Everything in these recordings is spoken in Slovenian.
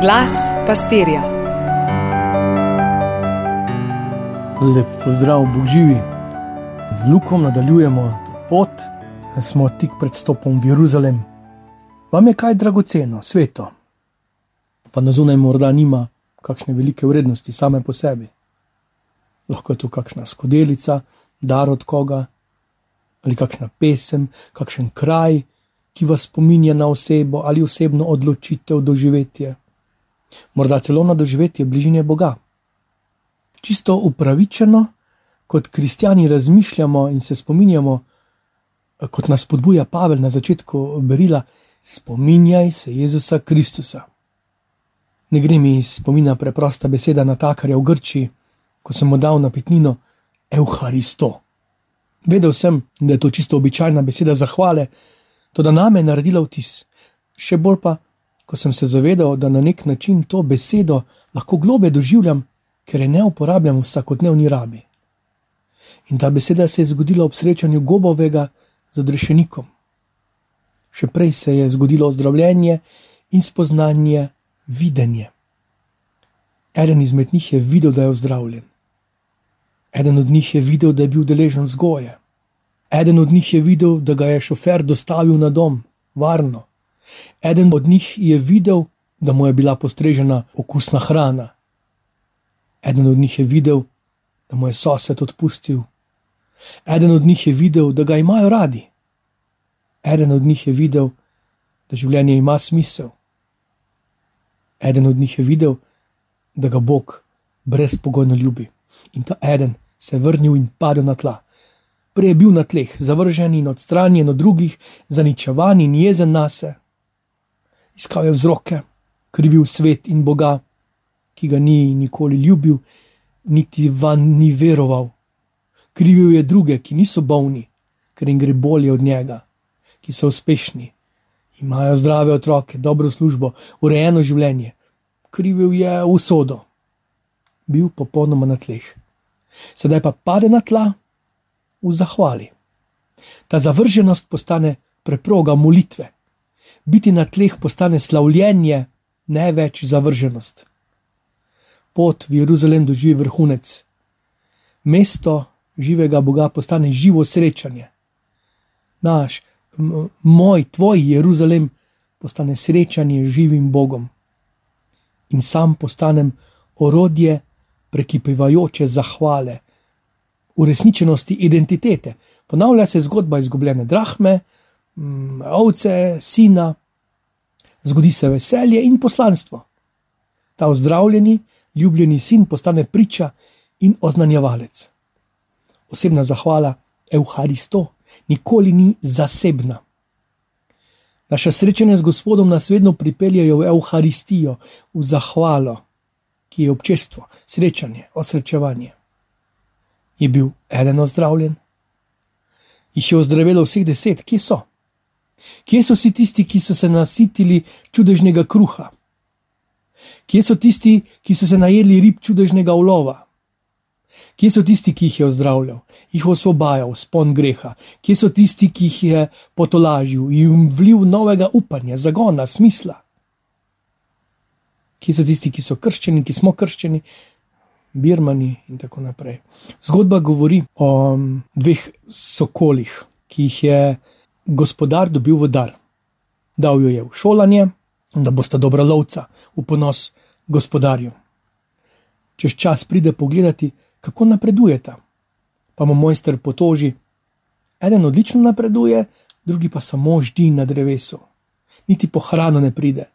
Glas pastirja. Lep pozdrav, Bog živi. Z Lukom nadaljujemo pot, smo tik pred stopom v Jeruzalem. Vam je kaj dragoceno, sveto? Pa na zunaj morda nima kakšne velike vrednosti same po sebi. Lahko je to kakšna skodelica, dar od koga, ali kakšna pesem, kakšen kraj, ki vas spominja na osebo ali osebno odločitev doživetje. Morda celo na doživetje bližnje Boga. Čisto upravičeno, kot kristijani razmišljamo in se spominjamo, kot nas podbuja Pavel na začetku berila: Spominjaj se Jezusa Kristusa. Ne gre mi spomina preprosta beseda na takarja v Grči, ko sem mu dal napitnino Euharisto. Vedel sem, da je to čisto običajna beseda zahvale, to da name je naredila vtis. Še bolj pa, ko sem se zavedal, da na nek način to besedo lahko globe doživljam, ker je ne uporabljam v vsakodnevni rabi. In ta beseda se je zgodila ob srečanju gobovega z odrešenikom. Še prej se je zgodilo ozdravljenje in spoznanje, videnje. Eden izmed njih je videl, da je ozdravljen. Eden od njih je videl, da je bil deležen vzgoje. Eden od njih je videl, da ga je šofer dostavil na dom, varno. Eden od njih je videl, da mu je bila postrežena okusna hrana. Eden od njih je videl, da mu je sosed odpustil. Eden od njih je videl, da ga imajo radi. Eden od njih je videl, da življenje ima smisel. Eden od njih je videl, da ga Bog brezpogojno ljubi. In ta eden se je vrnil in padel na tla. Prej je bil na tleh, zavržen in odstranjen od drugih, zaničevan in jezen na se. Iskal je vzroke, krivil svet in Boga, ki ga ni nikoli ljubil, niti van ni veroval. Krivil je druge, ki niso bolni, ker jim gre bolje od njega, ki so uspešni, imajo zdrave otroke, dobro službo, urejeno življenje. Krivil je usodo, bil popolnoma na tleh. Sedaj pa pade na tla v zahvali. Ta zavrženost postane preproga molitve. Biti na tleh postane slavljenje, ne več zavrženost. Pot v Jeruzalem doživi vrhunec. Mesto živega Boga postane živo srečanje. Naš, moj, tvoj Jeruzalem postane srečanje z živim Bogom. In sam postanem orodje prekipevajoče zahvale, uresničenosti identitete. Ponavlja se zgodba izgubljene drahme, ovce, sina, zgodi se veselje in poslanstvo. Ta ozdravljeni, ljubljeni sin postane priča in oznanjevalec. Osebna zahvala, Euharisto, nikoli ni zasebna. Naša srečanja z Gospodom nas vedno pripeljajo v Euharistijo, v zahvalo ki je občestvo, srečanje, osrečevanje. Je bil eden ozdravljen? Jih je ozdravilo vseh deset, kje so? Kje so vsi tisti, ki so se nasitili čudežnega kruha? Kje so tisti, ki so se najedli rib čudežnega ulova? Kje so tisti, ki jih je ozdravljal, jih osvobajal, spon greha? Kje so tisti, ki jih je potolažil in vlil novega upanja, zagona, smisla? ki so tisti, ki so krščeni, ki smo krščeni, birmani in tako naprej. Zgodba govori o um, dveh sokolih, ki jih je gospodar dobil v dar. Dal jo je v šolanje, da bosta dobra lovca, v ponos gospodarju. Čez čas pride pogledati, kako napredujeta. Pa mu mojster potoži, eden odlično napreduje, drugi pa samo ždi na drevesu. Niti po hrano ne pride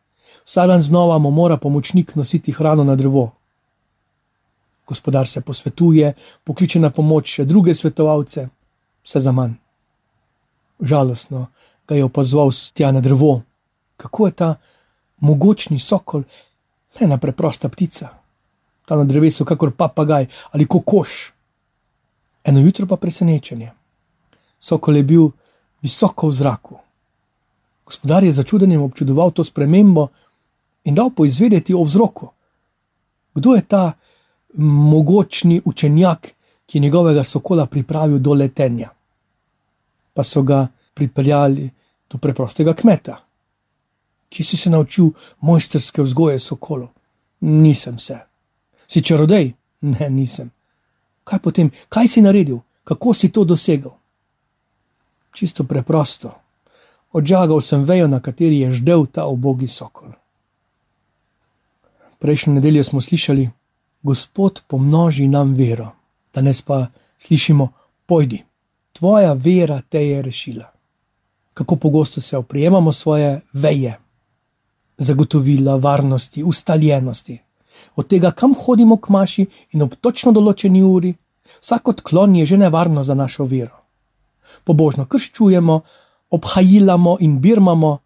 vsak dan znova mu mora pomočnik nositi hrano na drevo. Gospodar se posvetuje, pokliče na pomoč še druge svetovalce, vse za manj. Žalostno ga je opazoval tja na drevo, kako je ta mogočni sokol, ena preprosta ptica, ta na drevesu, kakor papagaj ali kokoš. Eno jutro pa presenečenje. Sokol je bil visoko v zraku. Gospodar je začudenjem občudoval to spremembo, in dal poizvedeti o vzroku. Kdo je ta mogočni učenjak, ki je njegovega sokola pripravil do letenja? Pa so ga pripeljali do preprostega kmeta, Kje si se naučil mojsterske vzgoje sokolov? Nisem se. Si čarodej? Ne, nisem. Kaj potem, kaj si naredil, kako si to dosegel? Čisto preprosto. Odžagal sem vejo, na kateri je ždel ta obogi sokol. Prejšnjo nedeljo smo slišali, Gospod pomnoži nam vero, danes pa slišimo, pojdi, tvoja vera te je rešila. Kako pogosto se oprijemamo svoje veje, zagotovila varnosti, ustaljenosti, od tega, kam hodimo k maši in ob točno določeni uri, vsak odklon je že nevarno za našo vero. Pobožno krščujemo, obhajilamo in birmamo,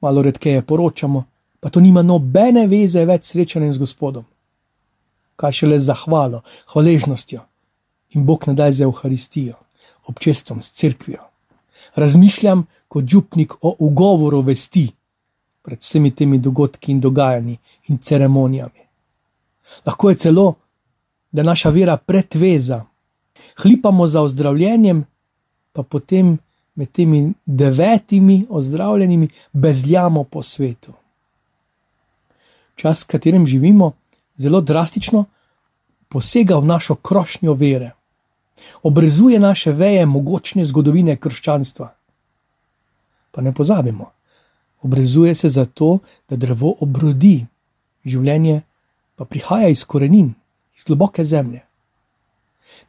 malo redkeje poročamo, pa to nima nobene veze več s srečanjem z Gospodom. Kaj šele z zahvalo, hvaležnostjo in Bog nadaj za Euharistijo, občestvom s crkvijo. Razmišljam kot župnik o ugovoru vesti pred vsemi temi dogodki in dogajanji in ceremonijami. Lahko je celo, da naša vera pretveza, hlipamo za ozdravljenjem, pa potem med temi devetimi ozdravljenimi bezljamo po svetu. Čas, v katerem živimo, zelo drastično posega v našo krošnjo vere, obrezuje naše veje mogočne zgodovine krščanstva. Pa ne pozabimo, obrezuje se zato, da drevo obrodi, življenje pa prihaja iz korenin, iz globoke zemlje.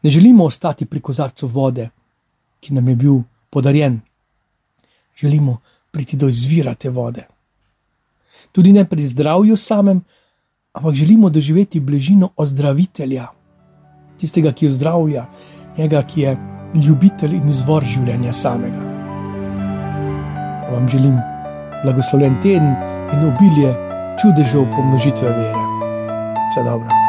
Ne želimo ostati pri kozarcu vode, ki nam je bil podarjen. Želimo priti do izvira te vode. Tudi ne pri zdravju samem, ampak želimo doživeti bližino ozdravitelja, tistega, ki ozdravlja, njega, ki je ljubitelj in izvor življenja samega. Vam želim blagoslovljen teden in obilje čudežev pomnožitve vere. Vse dobro.